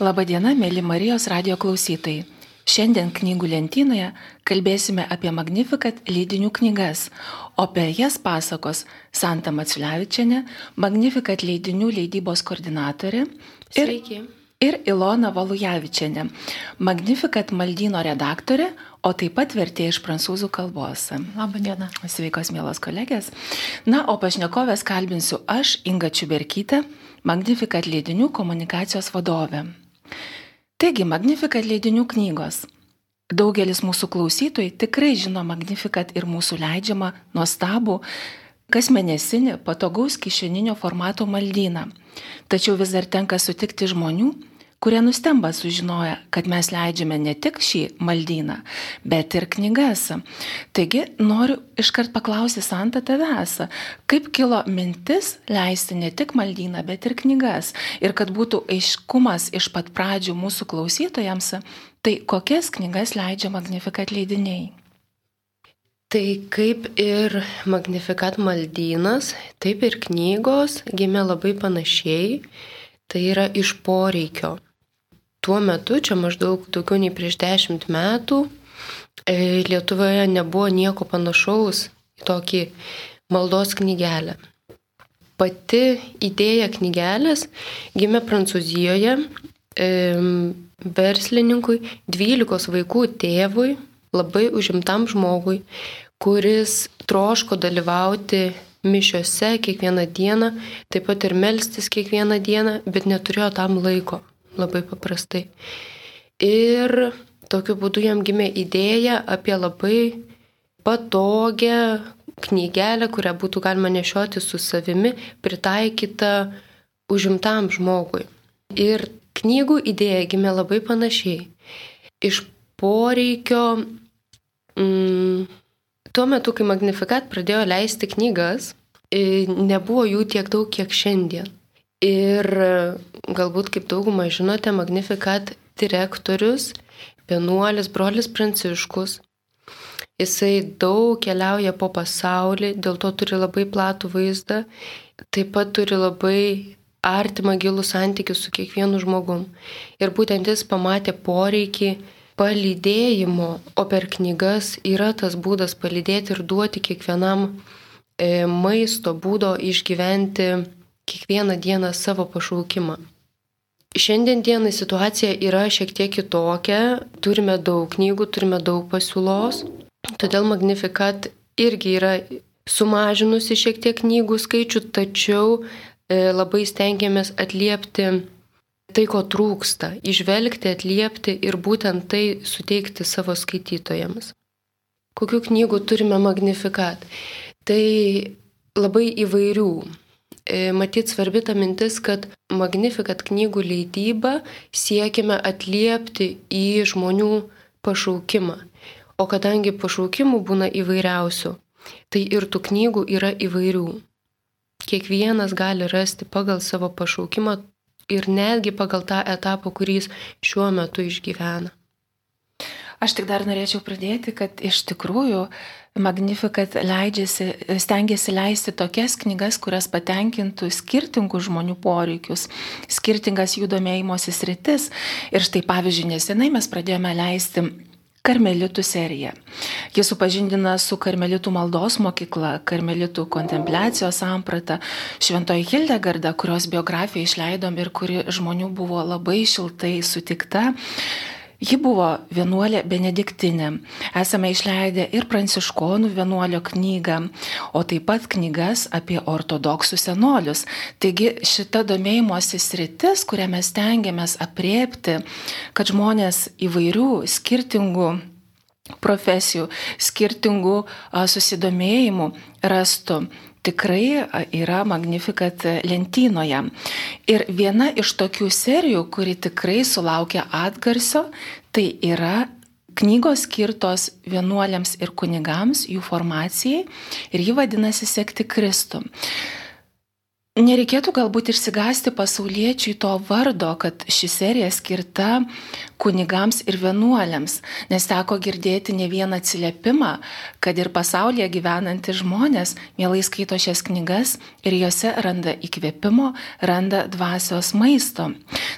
Labadiena, mėly Marijos radio klausytojai. Šiandien knygų lentynoje kalbėsime apie Magnificat leidinių knygas, o apie jas pasakos Santa Maciulevičiane, Magnificat leidinių leidybos koordinatorė ir, Sveiki. ir Ilona Valujavičiane, Magnificat maldyno redaktorė, o taip pat vertė iš prancūzų kalbos. Labadiena. Sveikos, mielos kolegės. Na, o pašnekovės kalbinsiu aš, Inga Čiuberkytė, Magnificat leidinių komunikacijos vadovė. Taigi, Magnificat leidinių knygos. Daugelis mūsų klausytojų tikrai žino Magnificat ir mūsų leidžiamą nuostabų kas mėnesinį patogaus kišeninio formato maldyną. Tačiau vis dar tenka sutikti žmonių, kurie nustemba sužinoję, kad mes leidžiame ne tik šį maldyną, bet ir knygas. Taigi noriu iškart paklausyti Santa tavęs, kaip kilo mintis leisti ne tik maldyną, bet ir knygas. Ir kad būtų aiškumas iš pat pradžių mūsų klausytojams, tai kokias knygas leidžia Magnificat leidiniai. Tai kaip ir Magnificat maldynas, taip ir knygos gimė labai panašiai, tai yra iš poreikio. Tuo metu, čia maždaug daugiau nei prieš dešimt metų, e, Lietuvoje nebuvo nieko panašaus į tokį maldos knygelę. Pati idėja knygelės gimė Prancūzijoje e, verslininkui, 12 vaikų tėvui, labai užimtam žmogui, kuris troško dalyvauti mišiose kiekvieną dieną, taip pat ir melstis kiekvieną dieną, bet neturėjo tam laiko, labai paprastai. Ir tokiu būdu jam gimė idėja apie labai patogią knygelę, kurią būtų galima nešioti su savimi, pritaikytą užimtam žmogui. Ir knygų idėja gimė labai panašiai. Iš poreikio, mm, tuo metu, kai Magnificat pradėjo leisti knygas, nebuvo jų tiek daug, kiek šiandien. Ir galbūt, kaip daugumą žinote, Magnificat direktorius, vienuolis, brolis Pranciškus, jisai daug keliauja po pasaulį, dėl to turi labai platų vaizdą, taip pat turi labai artimą gilų santykių su kiekvienu žmogum. Ir būtent jis pamatė poreikį palydėjimo, o per knygas yra tas būdas palydėti ir duoti kiekvienam e, maisto būdo išgyventi kiekvieną dieną savo pašaukimą. Šiandien dienai situacija yra šiek tiek kitokia, turime daug knygų, turime daug pasiūlos, todėl Magnificat irgi yra sumažinusi šiek tiek knygų skaičių, tačiau e, labai stengiamės atliepti tai, ko trūksta, išvelgti, atliepti ir būtent tai suteikti savo skaitytojams. Kokių knygų turime Magnificat? Tai labai įvairių. Matyt, svarbi ta mintis, kad Magnificat knygų leidybą siekime atliepti į žmonių pašaukimą. O kadangi pašaukimų būna įvairiausių, tai ir tų knygų yra įvairių. Kiekvienas gali rasti pagal savo pašaukimą ir netgi pagal tą etapą, kurį jis šiuo metu išgyvena. Aš tik dar norėčiau pradėti, kad iš tikrųjų Magnificat leidžiasi, stengiasi leisti tokias knygas, kurias patenkintų skirtingų žmonių poreikius, skirtingas jų domėjimosi sritis. Ir štai pavyzdžiui, nesenai mes pradėjome leisti Karmelitų serija. Jis supažindina su Karmelitų maldos mokykla, Karmelitų kontempliacijos samprata, Šventoji Hildegarda, kurios biografiją išleidom ir kuri žmonių buvo labai šiltai sutikta. Ji buvo vienuolė benediktinė. Esame išleidę ir pranciškonų vienuolio knygą, o taip pat knygas apie ortodoksų senolius. Taigi šita domėjimosi sritis, kurią mes tengiamės apriepti, kad žmonės įvairių skirtingų profesijų, skirtingų susidomėjimų rastų tikrai yra Magnificat lentynoje. Ir viena iš tokių serijų, kuri tikrai sulaukia atgarsio, tai yra knygos skirtos vienuoliams ir kunigams, jų formacijai, ir ji vadinasi Sekti Kristų. Nereikėtų galbūt išsigasti pasauliečiui to vardo, kad ši serija skirta kunigams ir vienuoliams, nes teko girdėti ne vieną atsiliepimą, kad ir pasaulyje gyvenantys žmonės mielai skaito šias knygas ir juose randa įkvėpimo, randa dvasios maisto.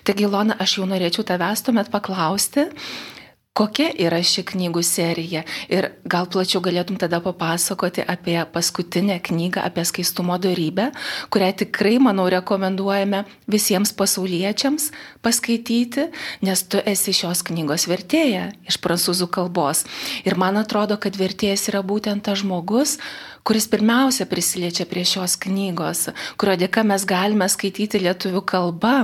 Taigi, Lona, aš jau norėčiau tavęs tuomet paklausti, Kokia yra ši knygų serija ir gal plačiau galėtum tada papasakoti apie paskutinę knygą apie skaistumo darybę, kurią tikrai, manau, rekomenduojame visiems pasauliečiams paskaityti, nes tu esi šios knygos vertėja iš prancūzų kalbos. Ir man atrodo, kad vertėjas yra būtent tas žmogus, kuris pirmiausia prisiliečia prie šios knygos, kurio dėka mes galime skaityti lietuvių kalbą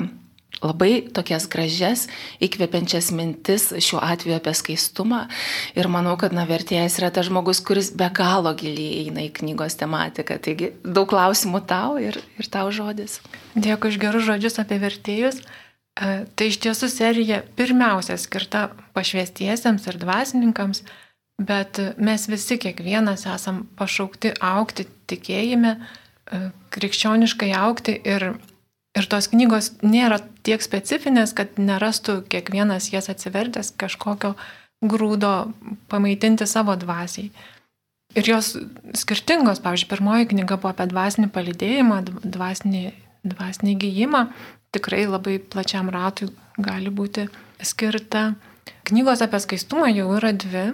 labai tokias gražias, įkvepiančias mintis, šiuo atveju apie skaistumą. Ir manau, kad na, vertėjas yra tas žmogus, kuris be galo giliai eina į knygos tematiką. Taigi daug klausimų tau ir, ir tau žodis. Dėkui už gerus žodžius apie vertėjus. E, tai iš tiesų serija pirmiausia skirta pašvestiesiems ir dvasininkams, bet mes visi kiekvienas esam pašaukti aukti tikėjime, e, krikščioniškai aukti ir Ir tos knygos nėra tiek specifinės, kad nerastų kiekvienas jas atsivertęs kažkokio grūdo pamaitinti savo dvasiai. Ir jos skirtingos, pavyzdžiui, pirmoji knyga buvo apie dvasinį palidėjimą, dvasinį, dvasinį gyjimą, tikrai labai plačiam ratui gali būti skirta. Knygos apie skaistumą jau yra dvi.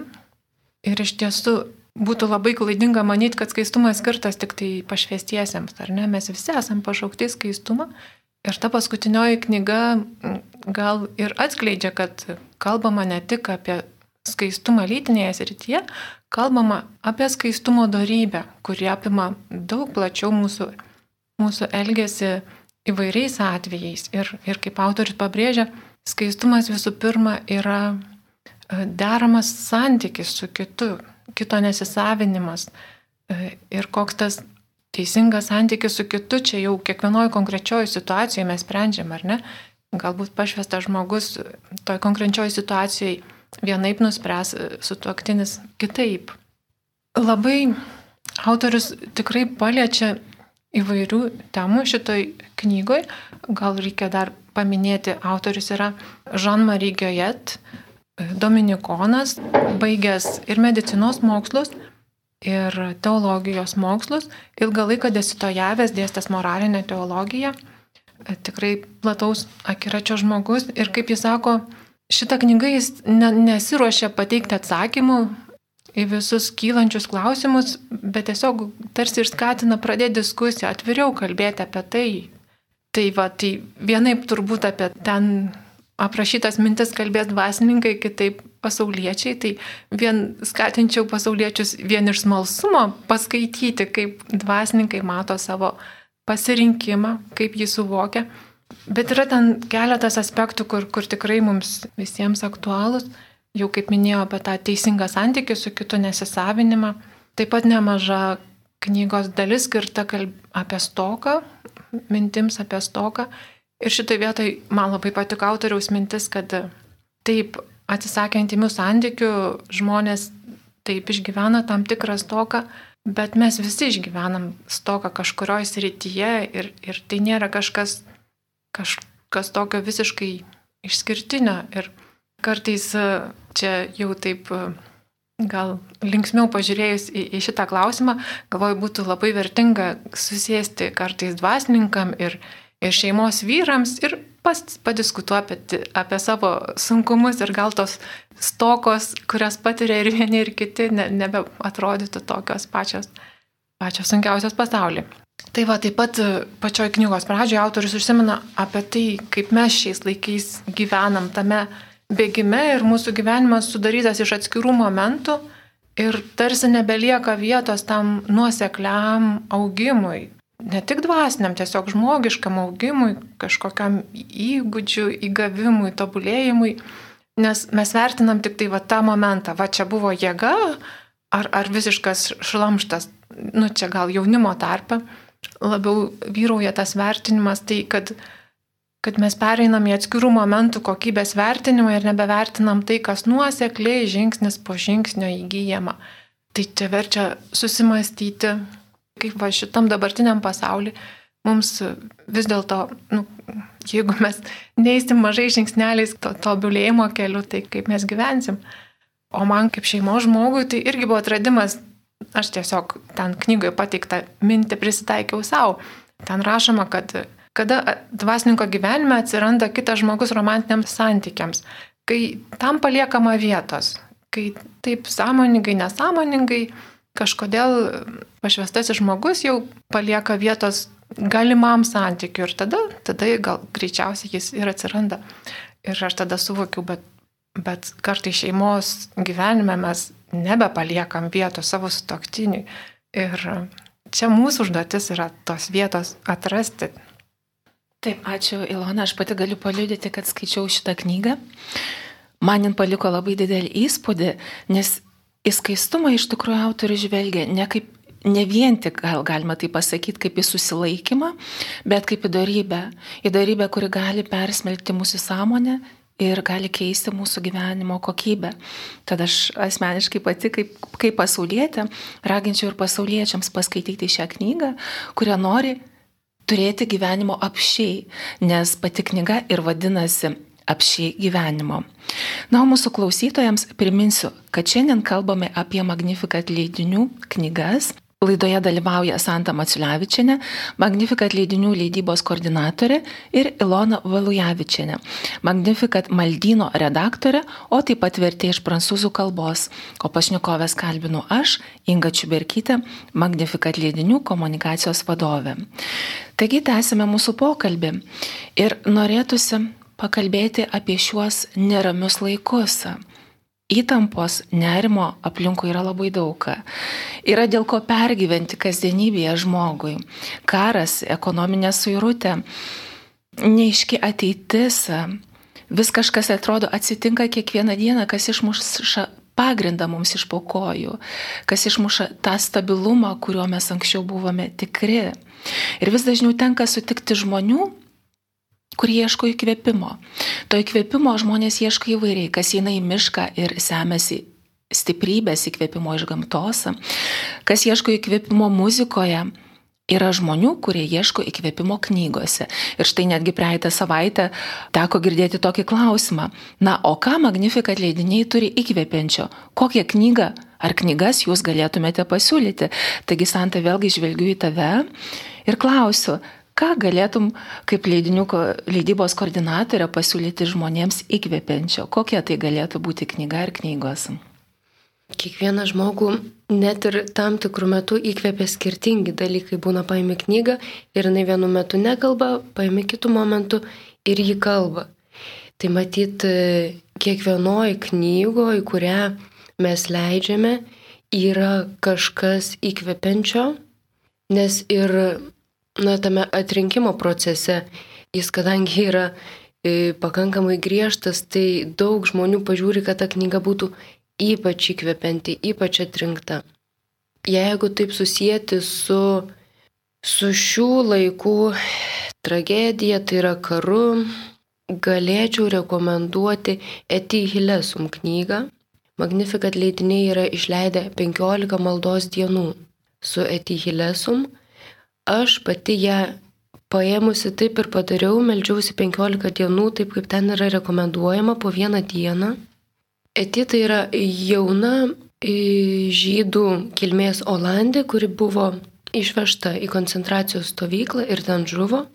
Ir iš tiesų būtų labai klaidinga manyti, kad skaistumas skirtas tik tai pašvestiesiems, ar ne? Mes visi esame pašaukti skaistumą Ir ta paskutinioji knyga gal ir atskleidžia, kad kalbama ne tik apie skaistumą lytinėje srityje, kalbama apie skaistumo darybę, kuri apima daug plačiau mūsų, mūsų elgesį įvairiais atvejais. Ir, ir kaip autorius pabrėžia, skaistumas visų pirma yra e, deramas santykis su kitu, kito nesisavinimas e, ir koks tas teisingas santykis su kitu, čia jau kiekvienoje konkrečioje situacijoje mes sprendžiam, ar ne? Galbūt pašvestas žmogus toj konkrečioje situacijoje vienaip nuspręs su tuoktinis kitaip. Labai autorius tikrai paliečia įvairių temų šitoj knygoj. Gal reikia dar paminėti, autorius yra Jean-Marie Goyet, dominikonas, baigęs ir medicinos mokslus, ir teologijos mokslus, ilgą laiką dėstytojavęs dėstęs moralinę teologiją, tikrai plataus akiračio žmogus ir kaip jis sako, šitą knygą jis ne, nesiuošia pateikti atsakymų į visus kylančius klausimus, bet tiesiog tarsi ir skatina pradėti diskusiją, atviriau kalbėti apie tai. Tai va, tai vienaip turbūt apie ten aprašytas mintis kalbės dvasininkai, kitaip pasauliečiai, tai vien skatinčiau pasauliečius vien iš smalsumo paskaityti, kaip dvasininkai mato savo pasirinkimą, kaip jį suvokia. Bet yra ten keletas aspektų, kur, kur tikrai mums visiems aktualūs. Jau kaip minėjau apie tą teisingą santykį su kitu nesisavinimą. Taip pat nemaža knygos dalis skirta kalb... apie stoką, mintims apie stoką. Ir šitai vietai man labai patiko autoriaus mintis, kad taip atsisakė intimių santykių, žmonės taip išgyvena tam tikrą stoką, bet mes visi išgyvenam stoką kažkurioje srityje ir, ir tai nėra kažkas, kažkas tokio visiškai išskirtinio. Ir kartais čia jau taip gal linksmiau pažiūrėjus į, į šitą klausimą, galvoju, būtų labai vertinga susėsti kartais dvasininkam ir, ir šeimos vyrams ir pas, padiskutuoti apie, apie savo sunkumus ir gal tos stokos, kurias patiria ir vieni ir kiti, ne, nebeatrodytų tokios pačios, pačios sunkiausios pasaulyje. Tai va, taip pat pačioj knygos pradžioje autorius užsimena apie tai, kaip mes šiais laikais gyvenam tame bėgime ir mūsų gyvenimas sudarytas iš atskirų momentų ir tarsi nebelieka vietos tam nuosekliam augimui, ne tik dvasiniam, tiesiog žmogiškam augimui, kažkokiam įgūdžių įgavimui, tobulėjimui, nes mes vertinam tik tai va tą momentą, va čia buvo jėga ar, ar visiškas šlamštas, nu čia gal jaunimo tarpe, labiau vyrauja tas vertinimas, tai kad, kad mes pereinam į atskirų momentų kokybės vertinimą ir nebevertinam tai, kas nuosekliai žingsnis po žingsnio įgyjama. Tai čia verčia susimastyti kaip va šitam dabartiniam pasauliu mums vis dėlto, nu, jeigu mes neįsim mažai žingsneliais to tobulėjimo keliu, tai kaip mes gyvensim. O man kaip šeimos žmogui tai irgi buvo atradimas, aš tiesiog ten knygoje pateiktą mintį prisitaikiau savo. Ten rašoma, kad kada dvasininko gyvenime atsiranda kitas žmogus romantiniams santykiams, kai tam paliekama vietos, kai taip sąmoningai, nesąmoningai kažkodėl pašvestasis žmogus jau palieka vietos galimam santykiu ir tada, tada gal greičiausiai jis ir atsiranda. Ir aš tada suvokiau, bet, bet kartai šeimos gyvenime mes nebepaliekam vietos savo sutoktiniui. Ir čia mūsų užduotis yra tos vietos atrasti. Taip, ačiū Ilona, aš pati galiu paliudyti, kad skaičiau šitą knygą. Man jin paliko labai didelį įspūdį, nes į skaistumą iš tikrųjų autorius žvelgia ne kaip ne vien tik, gal galima tai pasakyti, kaip į susilaikymą, bet kaip į darybę. Į darybę, kuri gali persmelkti mūsų sąmonę ir gali keisti mūsų gyvenimo kokybę. Tad aš asmeniškai pati, kaip, kaip pasaulietė, raginčiau ir pasauliečiams paskaityti šią knygą, kurią nori turėti gyvenimo apšiai, nes pati knyga ir vadinasi apšiai gyvenimo. Na, o mūsų klausytojams priminsiu, kad šiandien kalbame apie Magnificat leidinių knygas Laidoje dalyvauja Santa Maciulevičiane, Magnificat leidinių leidybos koordinatorė ir Ilona Valujavičiane, Magnificat maldyno redaktorė, o taip pat vertė iš prancūzų kalbos. O pašnikovės kalbinu aš, Inga Čiuberkytė, Magnificat leidinių komunikacijos vadovė. Taigi tęsime mūsų pokalbį ir norėtųsi pakalbėti apie šiuos neramius laikus Įtampos, nerimo aplinkui yra labai daug. Yra dėl ko pergyventi kasdienybėje žmogui. Karas, ekonominė suirutė, neiški ateitis, vis kažkas atrodo atsitinka kiekvieną dieną, kas išmuša pagrindą mums iš pokojų, kas išmuša tą stabilumą, kuriuo mes anksčiau buvome tikri. Ir vis dažniau tenka sutikti žmonių, kurie ieško įkvėpimo. To įkvėpimo žmonės ieško įvairiai, kas eina į mišką ir semėsi stiprybės įkvėpimo iš gamtos, kas ieško įkvėpimo muzikoje. Yra žmonių, kurie ieško įkvėpimo knygose. Ir štai netgi praeitą savaitę teko girdėti tokį klausimą. Na, o ką Magnificat leidiniai turi įkvėpiančio? Kokią knygą ar knygas jūs galėtumėte pasiūlyti? Taigi, Santa, vėlgi žvelgiu į tave ir klausiu, Ką galėtum kaip leidinių, leidybos koordinatorė pasiūlyti žmonėms įkvepiančio? Kokia tai galėtų būti knyga ar knygos? Kiekvieną žmogų net ir tam tikrų metų įkvėpia skirtingi dalykai. Būna paimi knygą ir jinai vienu metu nekalba, paimi kitų momentų ir jį kalba. Tai matyt, kiekvienoje knygoje, kurią mes leidžiame, yra kažkas įkvepiančio, nes ir na, tame atrinkimo procese, jis kadangi yra e, pakankamai griežtas, tai daug žmonių pažiūri, kad ta knyga būtų ypač įkvepianti, ypač atrinkta. Jeigu taip susijęti su, su šių laikų tragedija, tai yra karu, galėčiau rekomenduoti Eti Hilesum knygą. Magnificat leidiniai yra išleidę 15 maldos dienų su Eti Hilesum aš pati ją paėmusi taip ir padariau, melžiausi 15 dienų, taip kaip ten yra rekomenduojama, po vieną dieną. Eti tai yra jauna žydų kilmės Olandė, kuri buvo išvežta į koncentracijos stovyklą ir ten žuvo,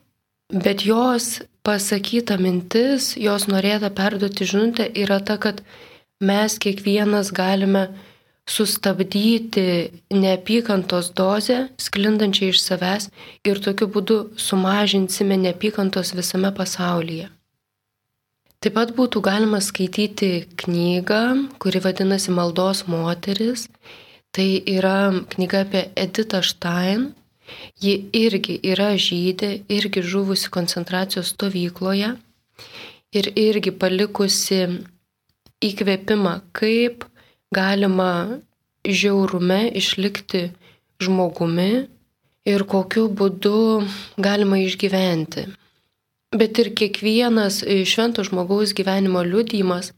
bet jos pasakyta mintis, jos norėta perduoti žinutę yra ta, kad mes kiekvienas galime sustabdyti neapykantos dozę sklindančią iš savęs ir tokiu būdu sumažinsime neapykantos visame pasaulyje. Taip pat būtų galima skaityti knygą, kuri vadinasi Maldos moteris. Tai yra knyga apie Editą Stein. Ji irgi yra žydė, irgi žuvusi koncentracijos stovykloje ir irgi palikusi įkvėpimą, kaip galima žiaurume išlikti žmogumi ir kokiu būdu galima išgyventi. Bet ir kiekvienas švento žmogaus gyvenimo liudymas,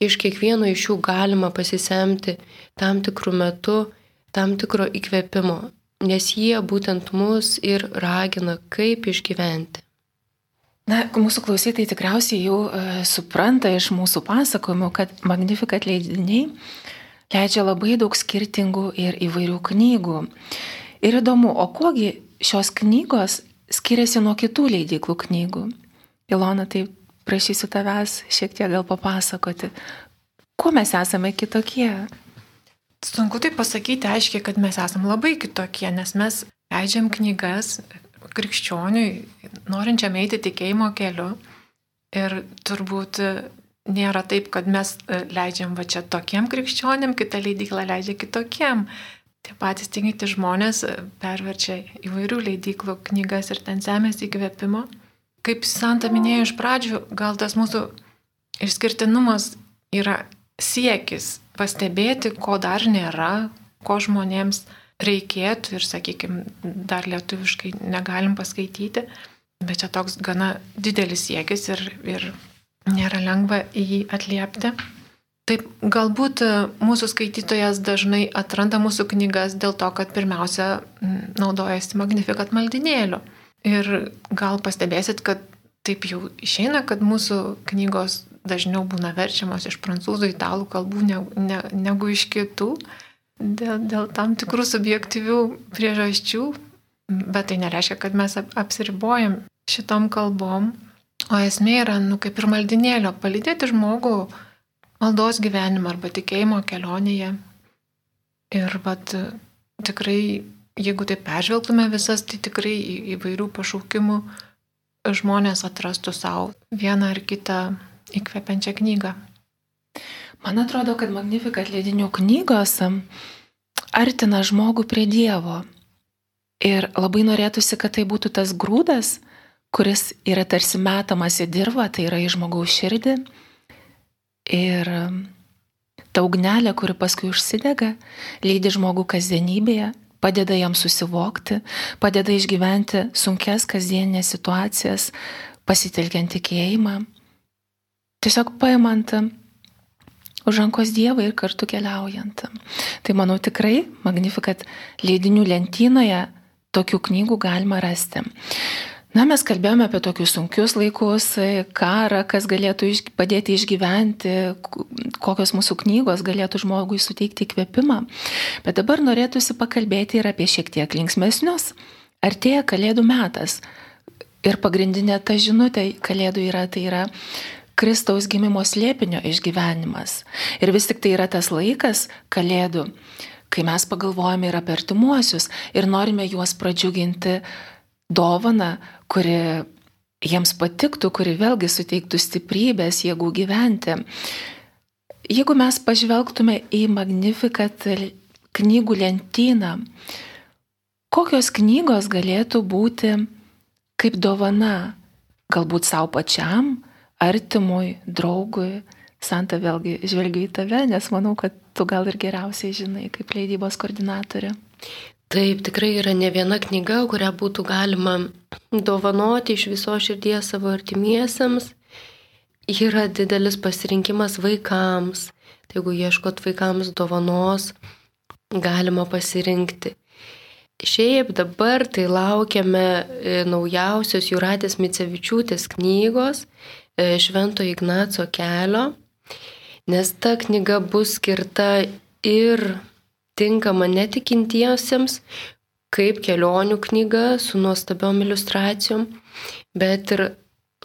iš kiekvieno iš jų galima pasisemti tam tikrų metų, tam tikro įkvėpimo. nes jie būtent mus ir ragina, kaip išgyventi. Na, mūsų klausytojai tikriausiai jau uh, supranta iš mūsų pasakojimų, kad Magnificat leidiniai leidžia labai daug skirtingų ir įvairių knygų. Ir įdomu, o kuogi šios knygos skiriasi nuo kitų leidyklų knygų? Ilona, tai prašysiu tavęs šiek tiek gal papasakoti, kuo mes esame kitokie? Sunku tai pasakyti aiškiai, kad mes esame labai kitokie, nes mes leidžiam knygas krikščioniui, norinčiam eiti tikėjimo keliu. Ir turbūt nėra taip, kad mes leidžiam va čia tokiem krikščionim, kita leidykla leidžia kitokiem. Tie patys tikinti žmonės perverčia įvairių leidyklų knygas ir ten semėsi įkvėpimo. Kaip Santa minėjo iš pradžių, gal tas mūsų išskirtinumas yra siekis pastebėti, ko dar nėra, ko žmonėms reikėtų ir, sakykime, dar lietuviškai negalim paskaityti, bet čia toks gana didelis siekis ir, ir nėra lengva į jį atliepti. Taip, galbūt mūsų skaitytojas dažnai atranda mūsų knygas dėl to, kad pirmiausia naudojasi magnifikat maldinėliu. Ir gal pastebėsit, kad taip jau išeina, kad mūsų knygos dažniau būna verčiamos iš prancūzų, italų kalbų ne, ne, negu iš kitų dėl, dėl tam tikrų subjektyvių priežasčių, bet tai nereiškia, kad mes apsiribojam šitom kalbom, o esmė yra, nu, kaip ir maldinėlio, palydėti žmogų maldos gyvenimą arba tikėjimo kelionėje. Ir vat, tikrai, jeigu tai peržvelgtume visas, tai tikrai įvairių pašaukimų žmonės atrastų savo vieną ar kitą įkvepiančią knygą. Man atrodo, kad Magnificat leidinių knygos artina žmogų prie Dievo. Ir labai norėtųsi, kad tai būtų tas grūdas, kuris yra tarsi metamas į dirvą, tai yra į žmogaus širdį. Ir ta ugnelė, kuri paskui užsidega, lydi žmogų kasdienybėje, padeda jam susivokti, padeda išgyventi sunkes kasdienės situacijas, pasitelkiant tikėjimą tiesiog paimant už rankos Dievą ir kartu keliaujant. Tai manau tikrai Magnificat leidinių lentynoje tokių knygų galima rasti. Na, mes kalbėjome apie tokius sunkius laikus, karą, kas galėtų iš, padėti išgyventi, kokios mūsų knygos galėtų žmogui suteikti įkvėpimą. Bet dabar norėtųsi pakalbėti ir apie šiek tiek linksmesnius. Artėja Kalėdų metas. Ir pagrindinė ta žinutė Kalėdų yra, tai yra Kristaus gimimo slėpinio išgyvenimas. Ir vis tik tai yra tas laikas, Kalėdų, kai mes pagalvojame ir apie artimuosius ir norime juos pradžiuginti dovaną, kuri jiems patiktų, kuri vėlgi suteiktų stiprybės, jėgų gyventi. Jeigu mes pažvelgtume į Magnificat knygų lentyną, kokios knygos galėtų būti kaip dovana, galbūt savo pačiam, artimui, draugui. Santa vėlgi žvelgiu į tave, nes manau, kad tu gal ir geriausiai žinai kaip leidybos koordinatorė. Taip, tikrai yra ne viena knyga, kurią būtų galima dovanoti iš viso širdies savo artimiesiems. Yra didelis pasirinkimas vaikams. Tai jeigu ieškot vaikams dovanos, galima pasirinkti. Šiaip dabar tai laukiame e, naujausios Juratės Micevičiūtės knygos Švento Ignaco kelio, nes ta knyga bus skirta ir tinkama netikintiesiems, kaip kelionių knyga su nuostabiom iliustracijom, bet ir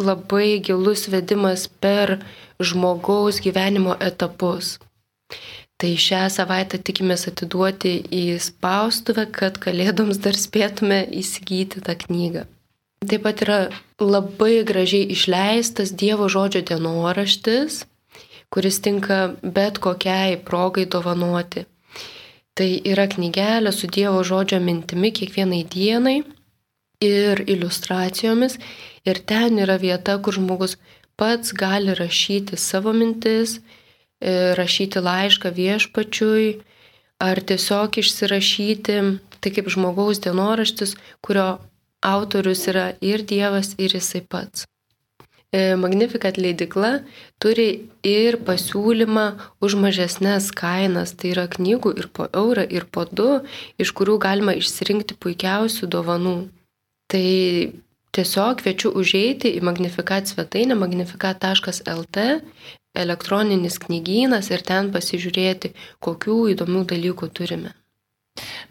labai gilus vedimas per žmogaus gyvenimo etapus. Tai šią savaitę tikimės atiduoti į spaustuvę, kad kalėdoms dar spėtume įsigyti tą knygą. Taip pat yra labai gražiai išleistas Dievo žodžio dienoraštis, kuris tinka bet kokiai progai dovanoti. Tai yra knygelė su Dievo žodžio mintimi kiekvienai dienai ir iliustracijomis. Ir ten yra vieta, kur žmogus pats gali rašyti savo mintis, e, rašyti laišką viešpačiui ar tiesiog išsirašyti, tai kaip žmogaus dienoraštis, kurio autorius yra ir Dievas, ir jisai pats. e, Magnificat leidikla turi ir pasiūlymą už mažesnės kainas, tai yra knygų ir po eurą, ir po du, iš kurių galima išsirinkti puikiausių dovanų. Tai tiesiog kviečiu užeiti į Magnificat svetainę magnificat.lt, elektroninis knygynas ir ten pasižiūrėti, kokių įdomių dalykų turime.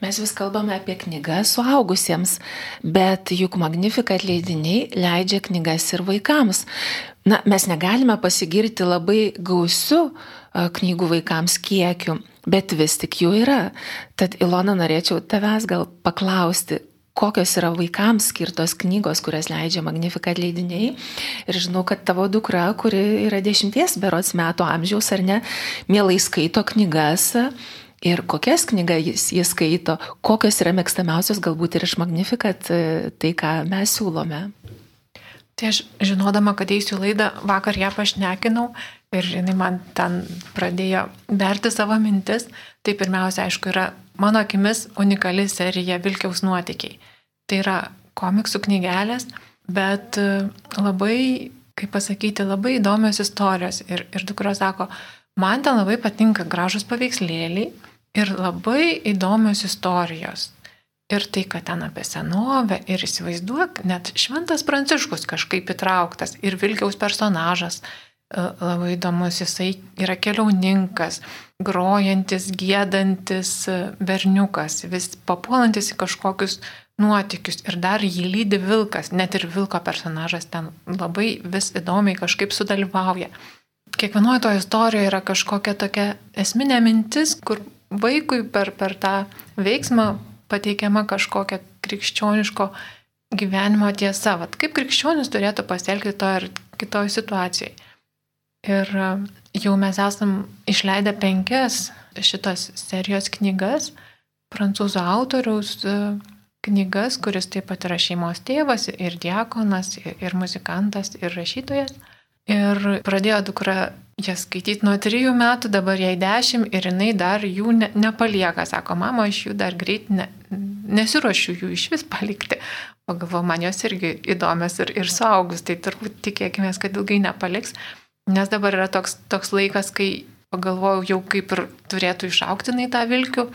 Mes vis kalbame apie knygas suaugusiems, bet juk Magnificat leidiniai leidžia knygas ir vaikams. Na, mes negalime pasigirti labai gausiu knygų vaikams kiekiu, bet vis tik jų yra. Tad Ilona norėčiau tavęs gal paklausti, kokios yra vaikams skirtos knygos, kurias leidžia Magnificat leidiniai. Ir žinau, kad tavo dukra, kuri yra dešimties berots metų amžiaus ar ne, mielai skaito knygas ir kokias knygas jis, jis skaito, kokios yra mėgstamiausios galbūt ir iš Magnificat e, tai, ką mes siūlome. Tai aš žinodama, kad eisiu laidą, vakar ją pašnekinau ir jinai man ten pradėjo berti savo mintis. Tai pirmiausia, aišku, yra mano akimis unikali serija Vilkiaus nuotykiai. Tai yra komiksų knygelės, bet e, labai, kaip pasakyti, labai įdomios istorijos. Ir, ir dukros sako, man ten labai patinka gražus paveikslėliai, ir labai įdomios istorijos. Ir tai, kad ten apie senovę ir įsivaizduok, net Šventas Pranciškus kažkaip įtrauktas ir Vilkiaus personažas e, labai įdomus, jisai yra keliauninkas, grojantis, gėdantis e, berniukas, vis papuolantis į kažkokius nuotikius ir dar jį lydi vilkas, net ir vilko personažas ten labai vis įdomiai kažkaip sudalyvauja. Kiekvienoje to istorijoje yra kažkokia tokia esminė mintis, kur vaikui per, per tą veiksmą pateikiama kažkokia krikščioniško gyvenimo tiesa. Vat kaip krikščionis turėtų pasielgti to ir kitoj situacijai. Ir e, jau mes esam išleidę penkias šitos serijos knygas, prancūzų autoriaus e, knygas, kuris taip pat yra šeimos tėvas ir diakonas, ir, muzikantas, ir rašytojas. Ir pradėjo dukra jas skaityti nuo trijų metų, dabar jai dešimt ir jinai dar jų ne, nepalieka. Sako, mama, aš jų dar greit ne, nesiuošiu jų iš vis palikti. O galvoju, man jos irgi įdomios ir, ir suaugus, tai turbūt tikėkime, kad ilgai nepaliks. Nes dabar yra toks, toks laikas, kai pagalvojau, jau kaip ir turėtų išaukti į tą vilkių,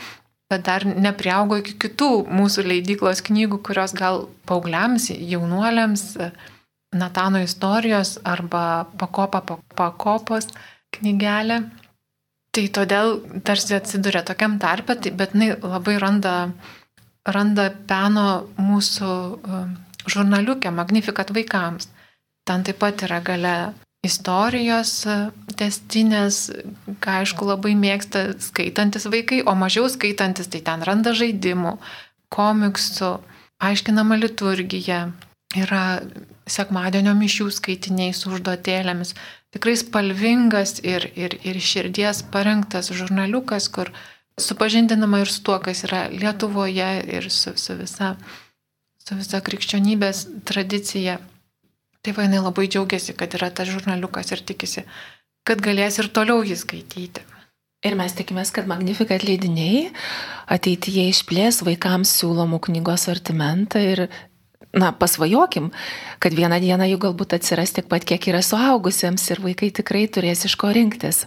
bet dar nepriaugo iki kitų mūsų leidyklos knygų, kurios gal paaugliams, jaunuoliams, Natano istorijos arba pakopa po pakopos knygelė. Tai todėl tarsi atsiduria tokiam tarpe, tai, bet jinai labai randa, randa peno mūsų um, žurnaliukę Magnificat vaikams. Ten taip pat yra gale istorijos uh, testinės, ką aišku labai mėgsta skaitantis vaikai, o mažiau skaitantis tai ten randa žaidimų, komiksų, aiškinama liturgija, yra sekmadienio mišių skaitiniai su užduotėlėmis. Tikrai spalvingas ir, ir, ir širdies parengtas žurnaliukas, kur supažindinama ir su tuo, kas yra Lietuvoje ir su, su, visa, su visa krikščionybės tradicija. Tai va, jinai labai džiaugiasi, kad yra tas žurnaliukas ir tikisi, kad galės ir toliau jį skaityti. Ir mes tikimės, kad Magnificat leidiniai ateityje išplės vaikams siūlomų knygos sortimentą ir na, pasvajokim, kad vieną dieną jų galbūt atsiras tiek pat, kiek yra suaugusiems ir vaikai tikrai turės iš ko rinktis.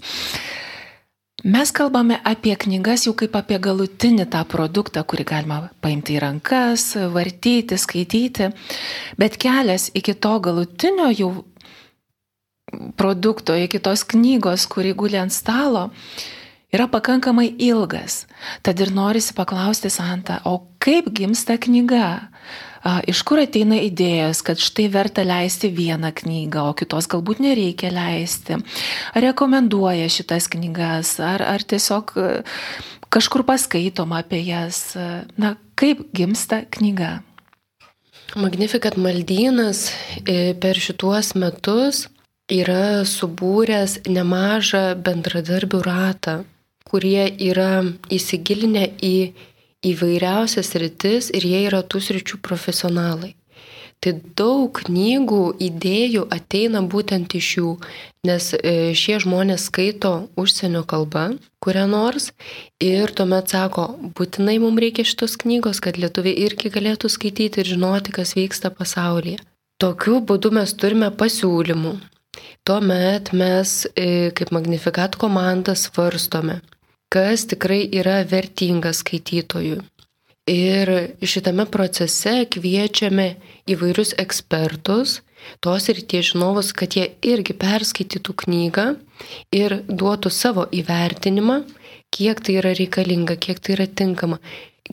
Mes kalbame apie knygas jau kaip apie galutinį tą produktą, kurį galima paimti į rankas, vartyti, skaityti, bet kelias iki to galutinio jau produkto, iki tos knygos, kuri guli ant stalo, yra pakankamai ilgas. Tad ir norisi paklausti Santa, o kaip gimsta knyga? Iš kur ateina idėjas, kad štai verta leisti vieną knygą, o kitos galbūt nereikia leisti? Ar rekomenduoja šitas knygas, ar, ar tiesiog e, kažkur paskaitoma apie jas? Na, kaip gimsta knyga? Magnifikat maldynas e, per šituos metus yra subūręs nemažą bendradarbių ratą, kurie yra įsigilinę į įvairiausias rytis ir jie yra tų sričių profesionalai. Tai daug knygų, idėjų ateina būtent iš jų, nes e, šie žmonės skaito užsienio kalbą, kurią nors, ir tuomet sako, būtinai mums reikia šitos knygos, kad lietuviai irgi galėtų skaityti ir žinoti, kas vyksta pasaulyje. Tokiu būdu mes turime pasiūlymų. Tuomet mes e, kaip Magnifikat komanda svarstome, kas tikrai yra vertinga skaitytojui. Ir šitame procese kviečiame įvairius ekspertus, tos ir tie žinovus, kad jie irgi perskaitytų knygą ir duotų savo įvertinimą, kiek tai yra reikalinga, kiek tai yra tinkama,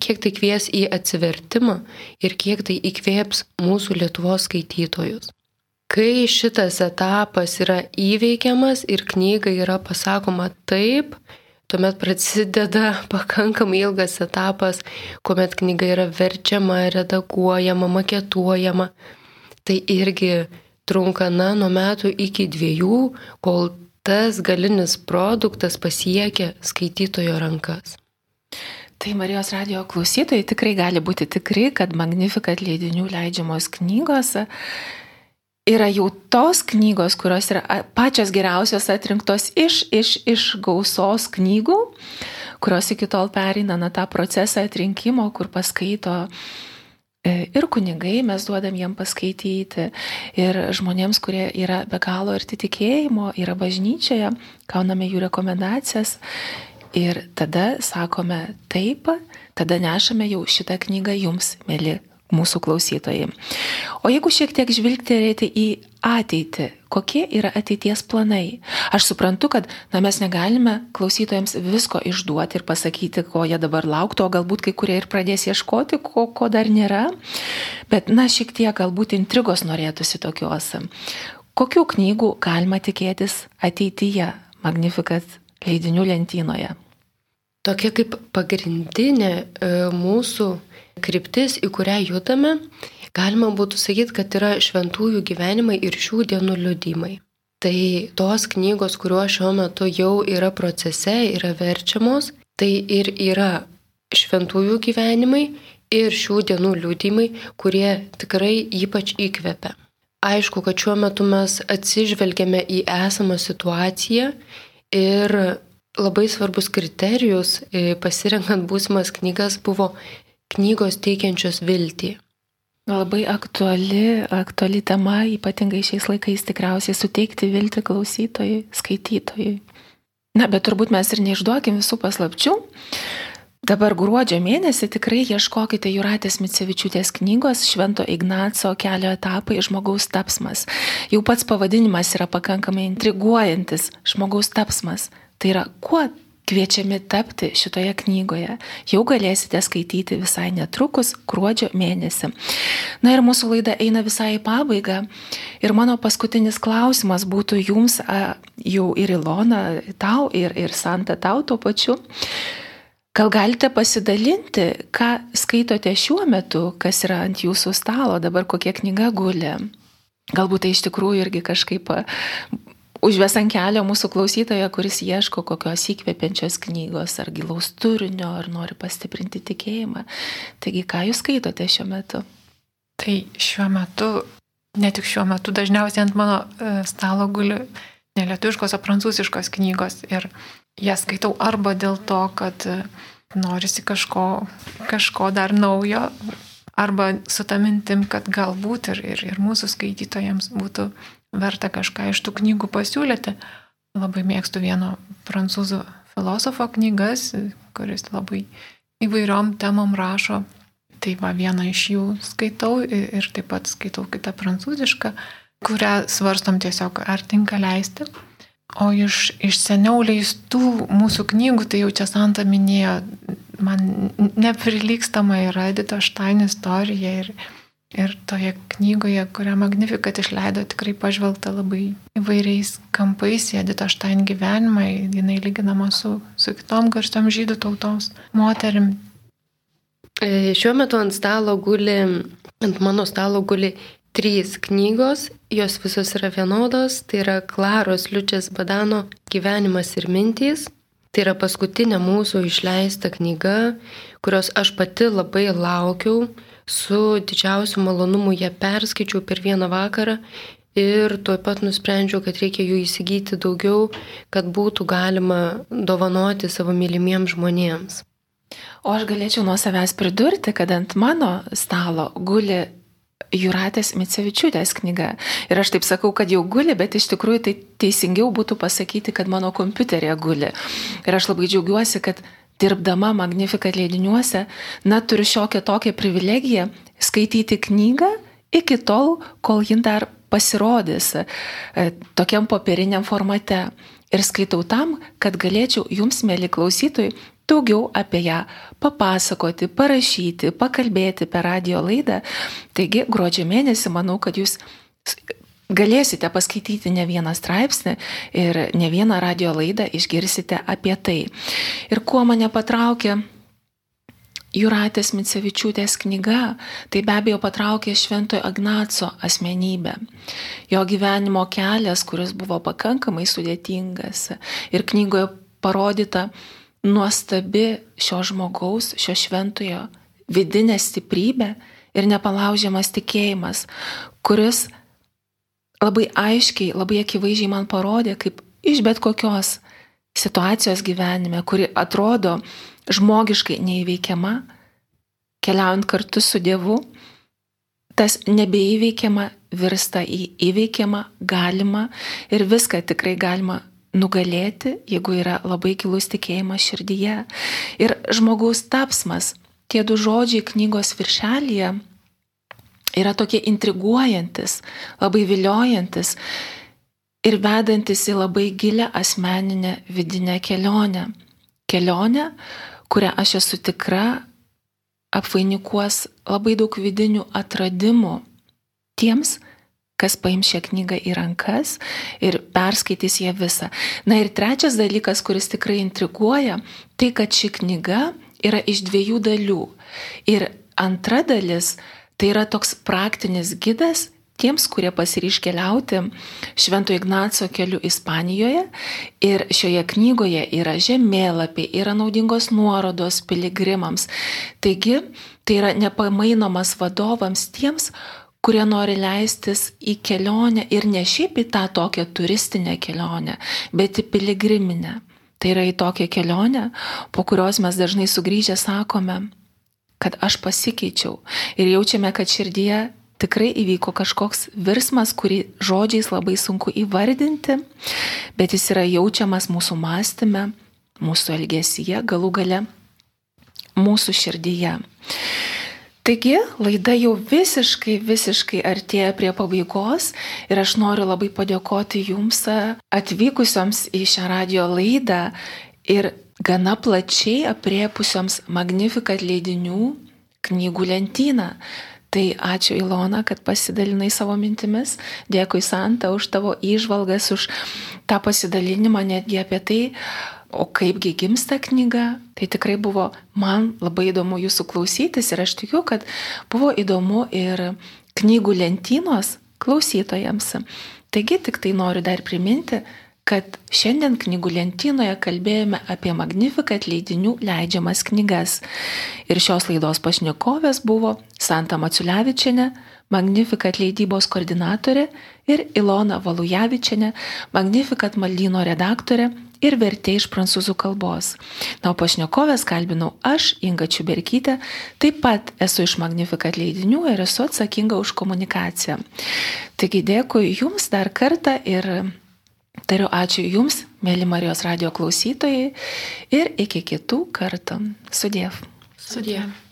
kiek tai kvies į atsivertimą ir kiek tai įkvėps mūsų Lietuvos skaitytojus. Kai šitas etapas yra įveikiamas ir knyga yra pasakoma taip, tuomet prasideda pakankamai ilgas etapas, kuomet knyga yra verčiama, redaguojama, maketuojama. Tai irgi trunka na, nuo metų iki dviejų, kol tas galinis produktas pasiekia skaitytojo rankas. Tai Marijos radio klausytojai tikrai gali būti tikri, kad Magnificat leidinių leidžiamos knygos yra jau tos knygos, kurios yra pačios geriausios atrinktos iš, iš, iš gausos knygų, kurios iki tol pereina na tą procesą atrinkimo, kur paskaito e, ir kunigai, mes duodam jiem paskaityti, ir žmonėms, kurie yra be galo arti tikėjimo, yra bažnyčioje, gauname jų rekomendacijas Ir tada sakome taip, tada nešame jau šitą knygą jums, mėly mūsų klausytojai. O jeigu šiek tiek žvilgterėti į ateitį, kokie yra ateities planai? Aš suprantu, kad na, mes negalime klausytojams visko išduoti ir pasakyti, ko jie dabar lauktų, o galbūt kai kurie ir pradės ieškoti, ko, ko dar nėra. Bet, na, šiek tiek galbūt intrigos norėtųsi tokios. Kokių knygų galima tikėtis ateityje Magnificat leidinių lentynoje? Tokia kaip pagrindinė e, mūsų kryptis, į kurią judame, galima būtų sakyti, kad yra šventųjų gyvenimai ir šių dienų liudymai. Tai tos knygos, kuriuo šiuo metu jau yra procese, yra verčiamos, tai ir yra šventųjų gyvenimai ir šių dienų liūdimai, kurie tikrai ypač įkvepia. Aišku, kad šiuo metu mes atsižvelgiame į esamą situaciją ir labai svarbus kriterijus e, pasirenkant būsimas knygas buvo knygos teikiančios viltį. Labai aktuali, aktuali tema, ypatingai šiais laikais tikriausiai suteikti viltį klausytojui, skaitytojui. Na, bet turbūt mes ir neišduokim visų paslapčių. Dabar gruodžio mėnesį tikrai ieškokite Juratės Micevičiūtės knygos Švento Ignaco kelio etapai žmogaus tapsmas. Jau pats pavadinimas yra pakankamai intriguojantis - žmogaus tapsmas. Tai yra, kuo kviečiami tapti šitoje knygoje. Jau galėsite skaityti visai netrukus, gruodžio mėnesį. Na ir mūsų laida eina visai į pabaigą. Ir mano paskutinis klausimas būtų jums, jau ir Ilona, tau, ir, ir Santa, tau tuo pačiu. Gal galite pasidalinti, ką skaitote šiuo metu, kas yra ant jūsų stalo, dabar kokia knyga guli? Galbūt tai iš tikrųjų irgi kažkaip užves ant kelio mūsų klausytoją, kuris ieško kokios įkvepiančios knygos ar gilaus turinio, ar nori pastiprinti tikėjimą. Taigi, ką jūs skaitote šiuo metu? Tai šiuo metu, ne tik šiuo metu, dažniausiai ant mano e, stalo guli nelietuviškos, o prancūziškos knygos. Ir jas skaitau arba dėl to, kad e, norisi kažko, kažko dar naujo, arba su tą mintim, kad galbūt ir, ir, ir mūsų skaitytojams būtų verta kažką iš tų knygų pasiūlyti. Labai mėgstu vieno prancūzų filosofo knygas, kuris labai įvairiom temom rašo. Tai va vieną iš jų skaitau ir taip pat skaitau kitą prancūzišką, kurią svarstom tiesiog ar tinka leisti. O iš, iš seniau leistų mūsų knygų, tai jau čia Santa minėjo, man neprilykstama yra Edito Štain istorija ir, Ir toje knygoje, kurią Magnifikat išleido, tikrai pažvelgta labai įvairiais kampais į Edito Štain gyvenimą, jinai lyginama su, su kitom garsiom žydų tautos moterim. E, šiuo metu ant stalo guli, ant mano stalo guli trys knygos, jos visos yra vienodos, tai yra Klaros Liučės Badano gyvenimas ir mintys. Tai yra paskutinė mūsų išleista knyga, kurios aš pati labai laukiau su didžiausiu malonumu ją perskaičiau per vieną vakarą ir tuo pat nusprendžiau, kad reikia jų įsigyti daugiau, kad būtų galima dovanoti savo mylimiems žmonėms. O aš galėčiau nuo savęs pridurti, kad ant mano stalo guli Juratės Micevičiūtės knyga. Ir aš taip sakau, kad jau guli, bet iš tikrųjų tai teisingiau būtų pasakyti, kad mano kompiuterė guli. Ir aš labai džiaugiuosi, kad dirbdama Magnificat leidiniuose, na, turiu šiokią tokią privilegiją skaityti knygą iki tol, kol ji dar pasirodys e, tokiam popieriniam formate. Ir skaitau tam, kad galėčiau jums, mėly klausytojai, daugiau apie ją papasakoti, parašyti, pakalbėti per radio laidą. Taigi, gruodžio mėnesį manau, kad jūs galėsite paskaityti ne vieną straipsnį ir ne vieną radio laidą išgirsite apie tai. Ir kuo mane patraukė Juratės Micevičiūtės knyga, tai be abejo patraukė Šventojo Agnaco asmenybę. Jo gyvenimo kelias, kuris buvo pakankamai sudėtingas ir knygoje parodyta nuostabi šio žmogaus, šio šventojo vidinė stiprybė ir nepalaužiamas tikėjimas, kuris labai aiškiai, labai akivaizdžiai man parodė, kaip iš bet kokios situacijos gyvenime, kuri atrodo žmogiškai neįveikiama, keliaujant kartu su Dievu, tas nebeįveikiama virsta į įveikiamą, galima ir viską tikrai galima nugalėti, jeigu yra labai gilus tikėjimas širdyje. Ir žmogaus tapsmas, tie du žodžiai knygos viršelėje yra tokie intriguojantis, labai viliojantis ir vedantis į labai gilę asmeninę vidinę kelionę. Kelionę, kurią aš esu tikra apvainikuos labai daug vidinių atradimų tiems, kas paims šią knygą į rankas ir perskaitys ją visą. Na ir trečias dalykas, kuris tikrai intriguoja, tai kad ši knyga yra iš dviejų dalių. Ir antra dalis tai yra toks praktinis gidas tiems, kurie pasiryš keliauti Švento Ignaco keliu Ispanijoje. Ir šioje knygoje yra žemėlapiai, yra naudingos nuorodos piligrimams. Taigi, tai yra nepamainomas vadovams tiems, kurie nori leistis į kelionę ir ne šiaip į tą tokią turistinę kelionę, bet į piligriminę. Tai yra į tokią kelionę, po kurios mes dažnai sugrįžę sakome, kad aš pasikeičiau ir jaučiame, kad širdyje tikrai įvyko kažkoks virsmas, kurį žodžiais labai sunku įvardinti, bet jis yra jaučiamas mūsų mąstyme, mūsų elgesyje, galų gale mūsų širdyje. Taigi, laida jau visiškai, visiškai artėja prie pabaigos ir aš noriu labai padėkoti jums atvykusioms į šią radio laidą ir gana plačiai apriepusioms Magnificat leidinių knygų lentyną. Tai ačiū Ilona, kad pasidalinai savo mintimis. Dėkui Santa už tavo įžvalgas, už tą pasidalinimą netgi apie tai, o kaipgi gimsta knyga, tai tikrai buvo man labai įdomu jūsų klausytis ir aš tikiu, kad buvo įdomu ir knygų lentynos klausytojams. Taigi tik tai noriu dar priminti, kad šiandien knygų lentynoje kalbėjome apie Magnificat leidinių leidžiamas knygas. Ir šios laidos pašnekovės buvo Santa Maciulevičiane, Magnificat leidybos koordinatorė ir Ilona Valujavičiane, Magnificat maldyno redaktorė ir vertė iš prancūzų kalbos. Na, o pašnekovės kalbinau aš, Inga Čiuberkytė, taip pat esu iš Magnificat leidinių ir esu atsakinga už komunikaciją. Taigi dėkui Jums dar kartą ir tariu ačiū Jums, mėly Marijos radio klausytojai ir iki kitų kartų. Sudėv. Sudėv.